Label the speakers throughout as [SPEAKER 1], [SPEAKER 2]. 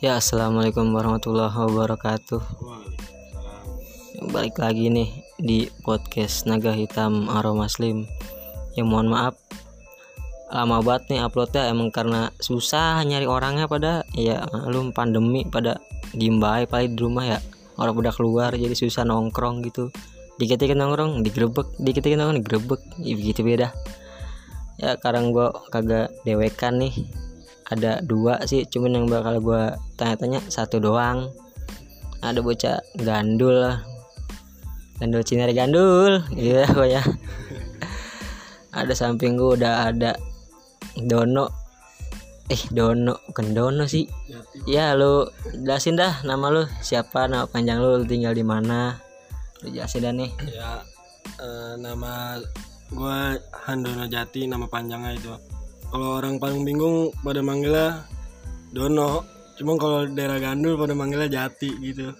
[SPEAKER 1] Ya, assalamualaikum warahmatullahi wabarakatuh. Balik lagi nih di podcast Naga Hitam Aroma Muslim. Ya mohon maaf, lama banget nih uploadnya emang karena susah nyari orangnya pada ya malum pandemi pada diem bae paling di rumah ya. Orang udah keluar jadi susah nongkrong gitu. Dikit dikit nongkrong digerebek dikit dikit nongkrong digerebek ya begitu beda. Ya sekarang gua kagak dewekan nih ada dua sih cuman yang bakal gua tanya-tanya satu doang. Ada bocah gandul lah. Gandul cinari gandul. Iya pokoknya ada samping gua udah ada Dono. Eh Dono bukan Dono sih. Ya lu jelasin dah nama lu. Siapa nama panjang lu, lu tinggal di mana? Lu jelasin dah nih.
[SPEAKER 2] Ya eh, nama gua Handono Jati nama panjangnya itu kalau orang paling bingung pada manggilnya Dono. Cuma kalau daerah Gandul pada manggilnya Jati gitu.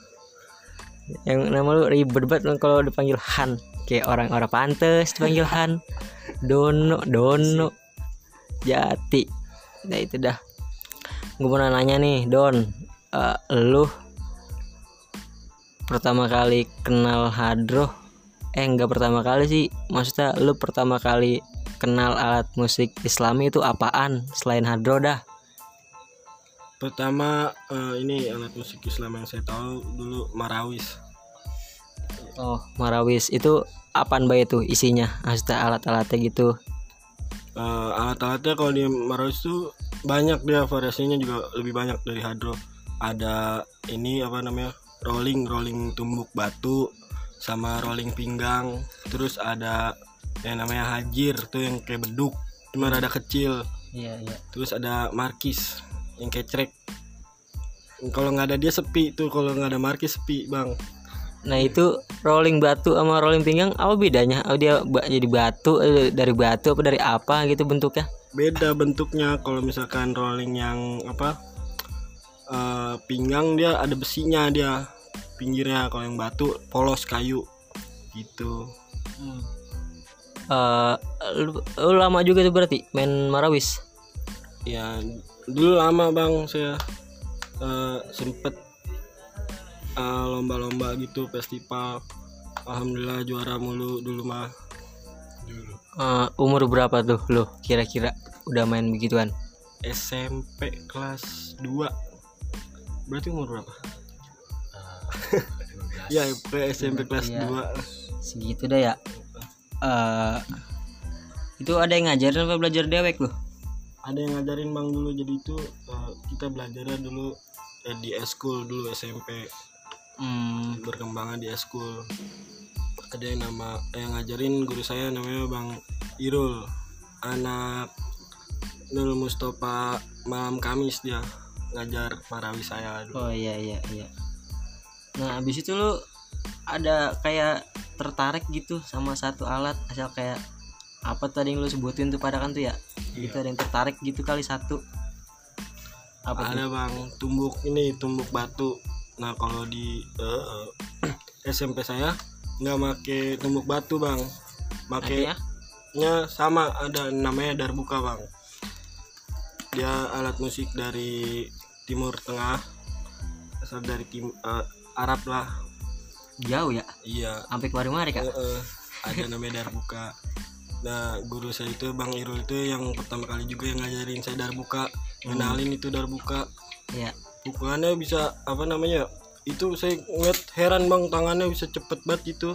[SPEAKER 1] Yang nama lu ribet banget lu kalau dipanggil Han. Kayak orang-orang pantes dipanggil Han. Dono Dono. Jati. Nah itu dah. Gue mau nanya nih Don. Eh, lu pertama kali kenal hadroh? Eh enggak pertama kali sih. Maksudnya lu pertama kali kenal alat musik islami itu apaan? Selain hadroh dah.
[SPEAKER 2] Pertama eh, ini alat musik Islam yang saya tahu dulu Marawis.
[SPEAKER 1] Oh marawis. Itu apaan bay itu isinya? Maksudnya alat-alatnya gitu.
[SPEAKER 2] Eh, alat-alatnya kalau di Marawis tuh banyak dia variasinya juga lebih banyak dari hadro ada ini apa namanya? Rolling rolling tumbuk batu sama rolling pinggang. Terus ada yang namanya hajir tuh yang kayak beduk cuma rada kecil.
[SPEAKER 1] Iya iya.
[SPEAKER 2] Terus ada markis yang kecrek kalau nggak ada dia sepi tuh kalau nggak ada markis sepi bang.
[SPEAKER 1] Nah itu rolling batu sama rolling pinggang apa bedanya? Oh dia jadi batu eh, dari batu apa dari apa gitu bentuknya?
[SPEAKER 2] beda bentuknya. Kalau misalkan rolling yang apa eh, pinggang dia ada besinya dia pinggirnya. Kalau yang batu polos kayu. Gitu
[SPEAKER 1] Eh lu, lu lama juga tuh berarti main marawis.
[SPEAKER 2] ya dulu lama bang saya eh, sempet eh, lomba-lomba gitu festival alhamdulillah juara mulu dulu mah
[SPEAKER 1] Eh, umur berapa tuh lu kira-kira udah main begituan?
[SPEAKER 2] SMP kelas 2 berarti umur berapa ya SMP kelas
[SPEAKER 1] Iya.
[SPEAKER 2] 2
[SPEAKER 1] Segitu dah ya. Eh itu ada yang ngajarin apa belajar dewek lu?
[SPEAKER 2] ada yang ngajarin bang dulu jadi itu eh, kita belajarnya dulu eh, di eskul dulu SMP
[SPEAKER 1] Hmm,
[SPEAKER 2] berkembangan di eskul ada yang nama yang ngajarin guru saya namanya bang Irul. Anak Nul Mustafa malam Kamis dia ngajar Marawi saya dulu.
[SPEAKER 1] Oh iya iya iya. Nah abis itu lu ada kayak tertarik gitu sama satu alat asal kayak apa tadi yang lu sebutin tuh pada kan tuh ya? Gitu ada yang tertarik gitu kali satu. Apa tuh?
[SPEAKER 2] ada bang tumbuk ini tumbuk batu nah kalau di eh, SMP saya nggak make tumbuk batu bang makainya sama ada namanya darbuka bang dia alat musik dari timur tengah asal dari tim eh, Arab lah
[SPEAKER 1] Jauh ya?
[SPEAKER 2] iya.
[SPEAKER 1] Sampai kemari-mari kak?
[SPEAKER 2] Eh, eh, ada namanya darbuka. Nah guru saya itu bang Irul itu yang pertama kali juga yang ngajarin saya darbuka. Kenalin itu darbuka.
[SPEAKER 1] Iya.
[SPEAKER 2] pukulannya bisa apa namanya itu saya ngeliat heran bang tangannya bisa cepet banget gitu.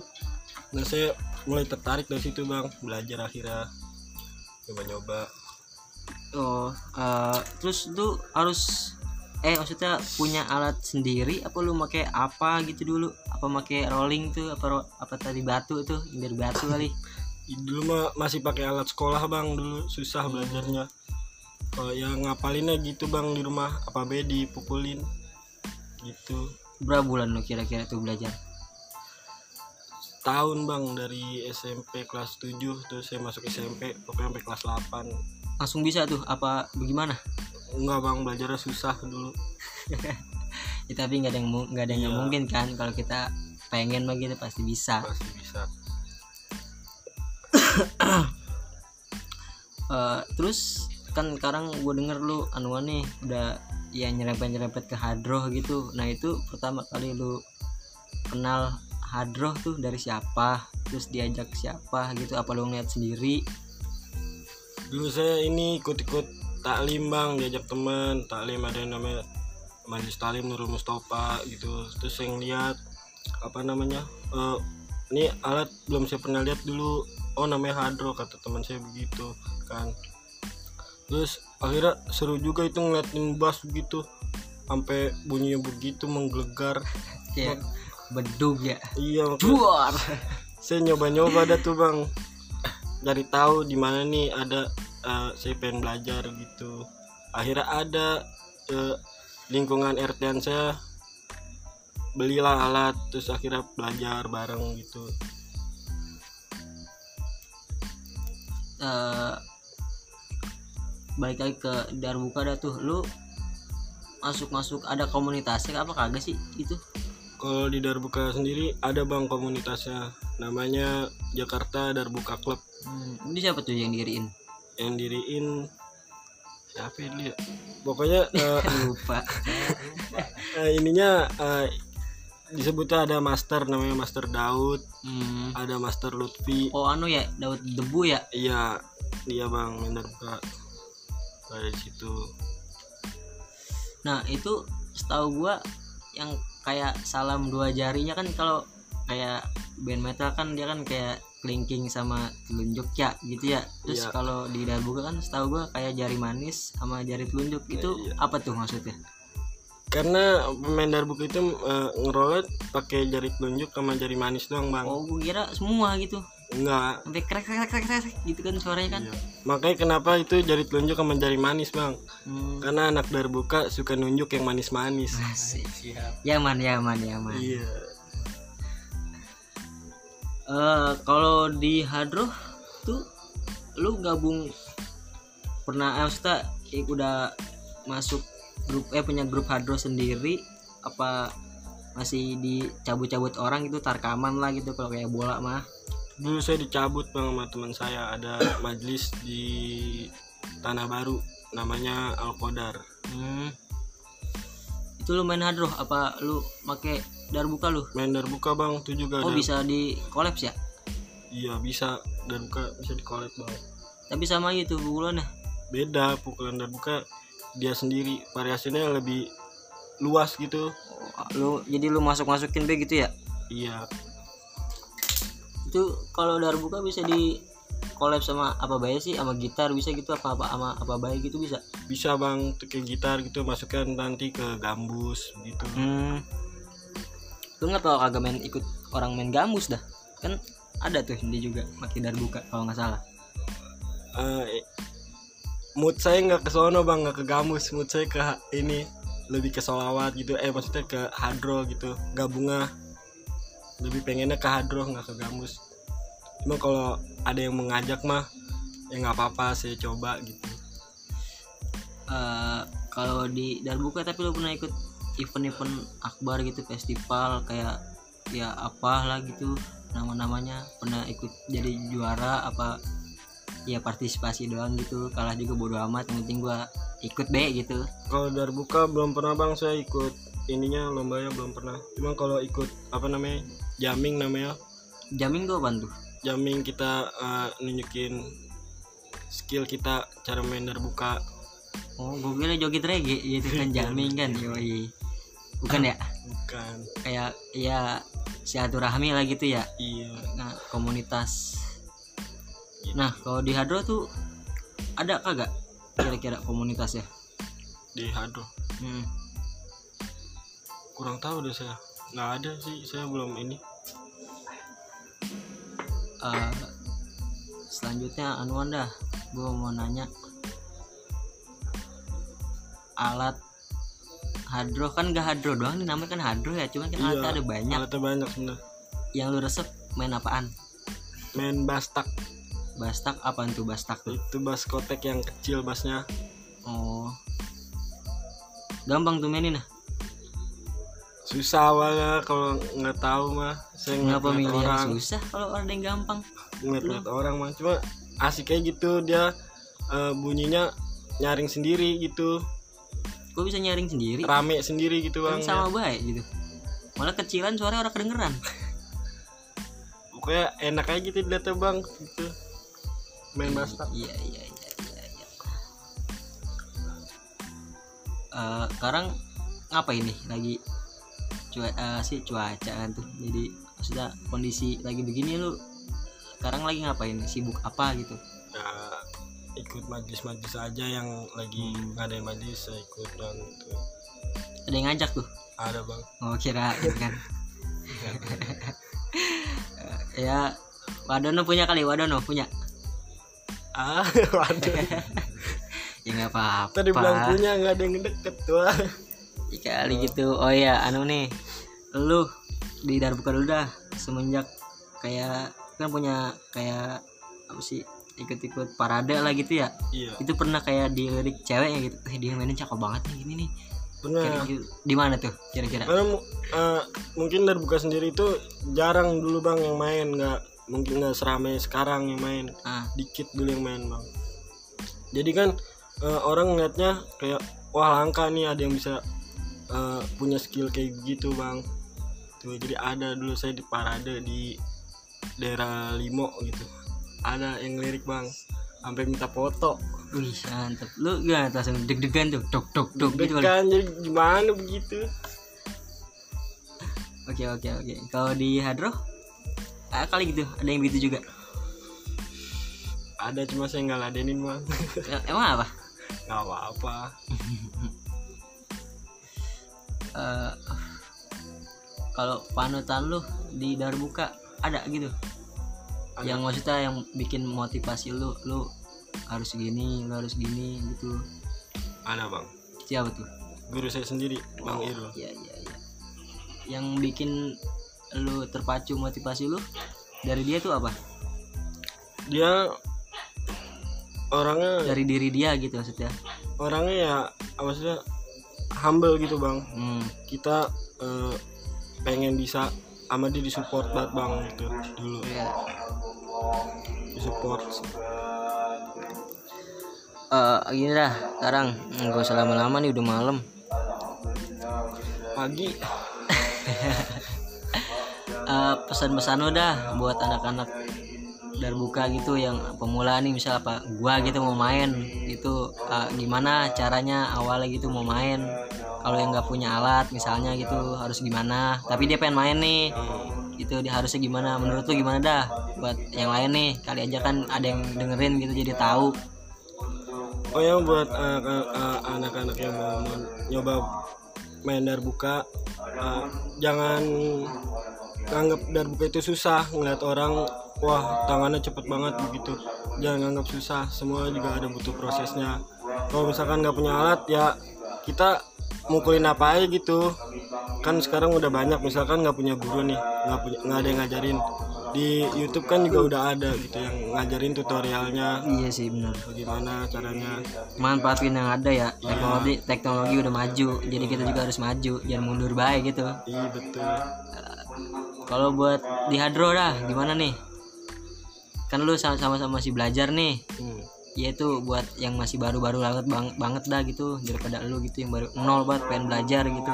[SPEAKER 2] Nah saya mulai tertarik dari situ bang. Belajar akhirnya. Nyoba-nyoba.
[SPEAKER 1] Oh, eh, terus lu harus eh maksudnya punya alat sendiri apa lu pakai apa gitu dulu? Apa pakai rolling tuh? Apa ro- apa tadi batu tuh? Dari batu kali?
[SPEAKER 2] dulu mah masih pakai alat sekolah bang. Dulu susah belajarnya. Kalau yang ngapalinnya gitu bang di rumah. Apa be dipukulin? Gitu.
[SPEAKER 1] Berapa bulan lu kira-kira tuh belajar?
[SPEAKER 2] tahun bang dari SMP kelas 7 terus saya masuk SMP pokoknya sampai kelas 8
[SPEAKER 1] Langsung bisa tuh. Apa bagaimana?
[SPEAKER 2] Enggak bang. Belajarnya susah dulu.
[SPEAKER 1] Ya, tapi nggak ada yang nggak ada yang
[SPEAKER 2] Iya.
[SPEAKER 1] mungkin kan. Kalau kita pengen begitu pasti bisa.
[SPEAKER 2] pasti bisa.
[SPEAKER 1] Eh, terus kan sekarang gue denger lu anuan nih udah ya nyerempet nyerempet ke hadroh gitu. Nah itu pertama kali lu kenal hadroh tuh dari siapa? Terus diajak siapa gitu? Apa lu ngeliat sendiri?
[SPEAKER 2] Dulu saya ini ikut-ikut taklim bang diajak teman taklim ada yang namanya Majelis Taklim Nurul Mustafa gitu. Terus saya ngeliat apa namanya eh, ini alat belum saya pernah lihat dulu. Oh namanya hadro kata teman saya begitu kan. Terus akhirnya seru juga itu ngeliatin bass begitu sampai bunyinya begitu menggelegar.
[SPEAKER 1] Kayak bedug ya.
[SPEAKER 2] Iya
[SPEAKER 1] Duar.
[SPEAKER 2] saya nyoba-nyoba dah tuh bang. Dari tahu di mana nih ada eh, saya pengen belajar gitu. Akhirnya ada eh, lingkungan RT saya belilah alat terus akhirnya belajar bareng gitu.
[SPEAKER 1] Eh, balik lagi ke Darbuka dah tuh. Lu masuk masuk ada komunitasnya apa kagak sih itu?
[SPEAKER 2] Kalau di Darbuka sendiri ada bang komunitasnya. Namanya Jakarta Darbuka Club.
[SPEAKER 1] Hmm, ini siapa tuh yang diriin
[SPEAKER 2] yang diriin siapa ya dia? Pokoknya eh,
[SPEAKER 1] lupa.
[SPEAKER 2] eh, ininya eh, disebutnya ada master namanya master Daud
[SPEAKER 1] hmm.
[SPEAKER 2] ada master Lutfi.
[SPEAKER 1] Oh anu ya Daud debu ya?
[SPEAKER 2] Iya dia bang ada di situ.
[SPEAKER 1] Nah itu setahu gua yang kayak salam dua jarinya kan kalau kayak band metal kan dia kan kayak kelingking sama telunjuk ya gitu ya terus
[SPEAKER 2] Iya.
[SPEAKER 1] kalau di Darbuka kan setahu gua kayak jari manis sama jari telunjuk itu
[SPEAKER 2] Iya.
[SPEAKER 1] apa tuh maksudnya
[SPEAKER 2] karena pemain Darbuka itu eh, ngerolet pakai jari telunjuk sama jari manis doang bang
[SPEAKER 1] oh gua kira semua gitu
[SPEAKER 2] enggak
[SPEAKER 1] sampai krek krek krek krek gitu kan suaranya kan
[SPEAKER 2] Iya. makanya kenapa itu jari telunjuk sama jari manis bang
[SPEAKER 1] Hmm.
[SPEAKER 2] karena anak Darbuka suka nunjuk yang manis-manis
[SPEAKER 1] Asik. Yaman, yaman, yaman.
[SPEAKER 2] iya
[SPEAKER 1] Eh, kalau di Hadroh tuh lu gabung pernah eh, maksudnya eh, udah masuk grup eh punya grup Hadroh sendiri apa masih dicabut-cabut orang gitu tarkaman lah gitu kalau kayak bola mah
[SPEAKER 2] dulu saya dicabut bang sama teman saya ada majelis di Tanah Baru namanya Al Qadar
[SPEAKER 1] hmm. itu lu main Hadroh apa lu make darbuka lu?
[SPEAKER 2] Main Darbuka bang itu juga
[SPEAKER 1] oh bisa di kolaps ya?
[SPEAKER 2] Iya bisa. Darbuka bisa dikolek bang.
[SPEAKER 1] Tapi sama gitu pukulannya.
[SPEAKER 2] Beda pukulan Darbuka dia sendiri variasinya lebih luas gitu.
[SPEAKER 1] Oh, lu jadi lu masuk masukin be gitu ya?
[SPEAKER 2] Iya.
[SPEAKER 1] Itu kalau darbuka bisa di collab sama apa baik sih? Sama gitar bisa gitu apa apa sama apa baik gitu bisa?
[SPEAKER 2] Bisa bang kayak gitar gitu masukkan nanti ke gambus gitu.
[SPEAKER 1] Hmm. Lu nggak tau kagak main ikut orang main gambus dah. Kan ada tuh dia juga pakai darbuka kalau nggak salah.
[SPEAKER 2] Eh, mood saya nggak ke sono bang. Nggak ke gambus. Mood saya ke ini lebih ke solawat gitu. Eh maksudnya ke hadro gitu. Gabungan lebih pengennya ke hadro nggak ke gambus. Cuma kalau ada yang mengajak mah ya nggak apa-apa saya coba gitu.
[SPEAKER 1] Eh, kalau di darbuka tapi lu pernah ikut event-event akbar gitu festival kayak ya apa lah gitu nama-namanya. Pernah ikut jadi juara apa ya partisipasi doang gitu kalah juga bodo amat yang penting gua ikut be gitu.
[SPEAKER 2] Kalau darbuka belum pernah bang. Saya ikut ininya lombanya belum pernah. Cuma kalau ikut apa namanya jamming namanya.
[SPEAKER 1] Jamming tuh apaan tuh?
[SPEAKER 2] Jamming kita eh, nunjukin skill kita cara main darbuka
[SPEAKER 1] oh gue kira joget reggae gitu kan jamming kan yoi bukan ya?
[SPEAKER 2] Bukan.
[SPEAKER 1] Kayak ya silaturahmi lah gitu ya?
[SPEAKER 2] Iya.
[SPEAKER 1] Nah komunitas. Nah kalau di hadro tuh ada kagak kira-kira komunitas ya
[SPEAKER 2] di hadro?
[SPEAKER 1] Hmm.
[SPEAKER 2] kurang tahu deh saya. Nggak ada sih saya belum ini.
[SPEAKER 1] Eh, selanjutnya anuan dah gue mau nanya. Alat hadro kan gak hadro doang nih namanya kan hadro ya cuman kan
[SPEAKER 2] Iya,
[SPEAKER 1] alatnya ada banyak.
[SPEAKER 2] alatnya banyak sebenarnya
[SPEAKER 1] yang lu resep main apaan?
[SPEAKER 2] Main bastak.
[SPEAKER 1] Bastak apaan tuh bastak tuh?
[SPEAKER 2] Itu bas kotek yang kecil basnya.
[SPEAKER 1] Oh. Gampang tuh mainin nah
[SPEAKER 2] susah awalnya kalau nggak tahu mah. Saya
[SPEAKER 1] ngapa yang
[SPEAKER 2] orang.
[SPEAKER 1] Susah kalau ada yang gampang.
[SPEAKER 2] Ngeliat orang mah. Cuma asik kayak gitu dia eh, bunyinya nyaring sendiri gitu
[SPEAKER 1] gue bisa nyaring sendiri.
[SPEAKER 2] Rame sendiri gitu bang
[SPEAKER 1] sama baik gitu. Malah kecilan suara orang kedengeran.
[SPEAKER 2] Pokoknya enak aja gitu dilihatnya bang gitu. Main bastak
[SPEAKER 1] iya iya iya iya iya. Eh, sekarang ngapa ini lagi cua eh, sih cuaca kan tuh. Jadi maksudnya kondisi lagi begini lu sekarang lagi ngapain? Sibuk apa gitu?
[SPEAKER 2] ya ikut majlis-majlis aja yang lagi
[SPEAKER 1] Hmm.
[SPEAKER 2] ngadain majlis saya ikut dan gitu.
[SPEAKER 1] ada yang ngajak tuh?
[SPEAKER 2] Ada bang.
[SPEAKER 1] Oh kira kan. Eh, ya Wadono punya kali Wadono punya.
[SPEAKER 2] Ah waduh
[SPEAKER 1] ya nggak apa-apa.
[SPEAKER 2] Tadi bilang punya nggak ada yang deket tuh
[SPEAKER 1] Ya kali gitu. Oh ya anu nih. Lu di Darbuka dulu dah semenjak kayak kan punya kayak apa sih ikut-ikut parade lah gitu ya.
[SPEAKER 2] Iya.
[SPEAKER 1] Itu pernah kayak dilirik ceweknya gitu. Eh dia mainnya cakep banget nih gini nih.
[SPEAKER 2] Benar
[SPEAKER 1] Kayak gitu. di mana tuh kira-kira?
[SPEAKER 2] Karena eh, mungkin dari buka sendiri itu jarang dulu bang yang main. Nggak mungkin nggak seramai sekarang yang main.
[SPEAKER 1] Ah.
[SPEAKER 2] Dikit dulu yang main bang. Jadi kan eh, orang ngeliatnya kayak wah langka nih ada yang bisa eh, punya skill kayak gitu bang. Tuh jadi ada dulu saya di parade di daerah Limo gitu ada yang lirik bang. Sampai minta foto.
[SPEAKER 1] Wih mantep. Lu tuh langsung deg-degan tuh dok dok dok gitu
[SPEAKER 2] kan jadi gimana begitu?
[SPEAKER 1] Oke oke oke. Kalau di Hadro? Ah, kali gitu. Ada yang begitu juga?
[SPEAKER 2] Ada cuma saya nggak ladenin bang.
[SPEAKER 1] Ya, emang apa?
[SPEAKER 2] Nggak apa-apa.
[SPEAKER 1] Eh, kalau panutan lu di Darbuka ada gitu
[SPEAKER 2] Ada.
[SPEAKER 1] yang maksudnya yang bikin motivasi lu lu harus gini lu harus gini gitu.
[SPEAKER 2] Ada bang.
[SPEAKER 1] Siapa tuh?
[SPEAKER 2] Guru saya sendiri bang Irul.
[SPEAKER 1] iya iya iya. Yang bikin lu terpacu motivasi lu dari dia tuh apa?
[SPEAKER 2] Dia orangnya
[SPEAKER 1] dari diri dia gitu maksudnya?
[SPEAKER 2] Orangnya ya apa maksudnya humble gitu bang.
[SPEAKER 1] Hmm.
[SPEAKER 2] kita eh, pengen bisa sama dia disupport banget bang gitu dulu.
[SPEAKER 1] Iya.
[SPEAKER 2] Disupport
[SPEAKER 1] Eh, gini dah sekarang. Nggak usah lama-lama nih udah malam.
[SPEAKER 2] Pagi.
[SPEAKER 1] Eh, pesan-pesan lo dah buat anak-anak darbuka gitu yang pemula nih misal apa gua gitu mau main gitu. Eh, gimana caranya awalnya gitu mau main? Kalau yang nggak punya alat misalnya gitu harus gimana? Tapi dia pengen main nih gitu dia harusnya gimana? Menurut lu gimana dah? Buat yang lain nih kali aja kan ada yang dengerin gitu jadi tahu.
[SPEAKER 2] Oh ya buat eh, eh, anak-anak yang mau nyoba main darbuka eh, jangan nganggap darbuka itu susah. Ngeliat orang wah tangannya cepet banget begitu jangan nganggap susah semua juga ada butuh prosesnya. Kalau misalkan nggak punya alat ya kita mukulin apa aja gitu kan sekarang udah banyak misalkan nggak punya guru nih nggak punya nggak ada yang ngajarin. Di YouTube kan juga udah ada gitu yang ngajarin tutorialnya.
[SPEAKER 1] Iya sih benar.
[SPEAKER 2] Bagaimana caranya?
[SPEAKER 1] Manfaatin yang ada ya. Teknologi teknologi udah maju jadi kita juga harus maju jangan mundur baik gitu.
[SPEAKER 2] Iya betul.
[SPEAKER 1] Kalau buat di hadro dah gimana nih? Kan lu sama- sama-sama masih belajar nih.
[SPEAKER 2] Hmm.
[SPEAKER 1] Ya itu buat yang masih baru-baru banget bang, banget dah gitu daripada lu gitu yang baru nol banget pengen belajar gitu.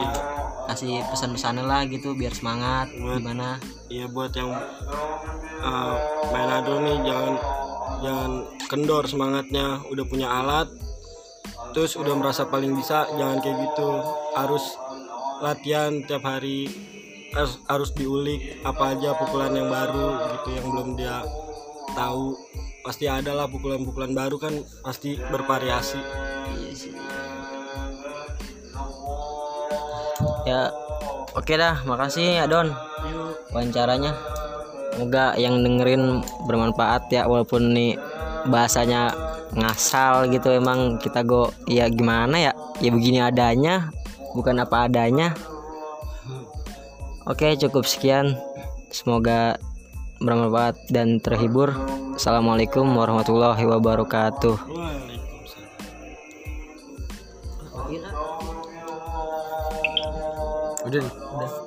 [SPEAKER 2] Iya.
[SPEAKER 1] Kasih pesan-pesan lah gitu biar semangat
[SPEAKER 2] Buat-
[SPEAKER 1] gimana?
[SPEAKER 2] iya buat yang uh, main adro nih jangan jangan kendor semangatnya. Udah punya alat terus udah merasa paling bisa jangan kayak gitu. Harus latihan tiap hari harus, harus diulik apa aja pukulan yang baru gitu yang belum dia tahu pasti ada lah pukulan-pukulan baru kan pasti bervariasi.
[SPEAKER 1] Iya ya oke dah. Makasih Adon wawancaranya. Semoga yang dengerin bermanfaat ya walaupun nih bahasanya ngasal gitu emang kita go ya gimana ya? Ya begini adanya bukan apa adanya. Oke cukup sekian. Semoga bermanfaat dan terhibur. Assalamualaikum warahmatullahi wabarakatuh.
[SPEAKER 2] Waalaikumsalam.
[SPEAKER 1] Udah udah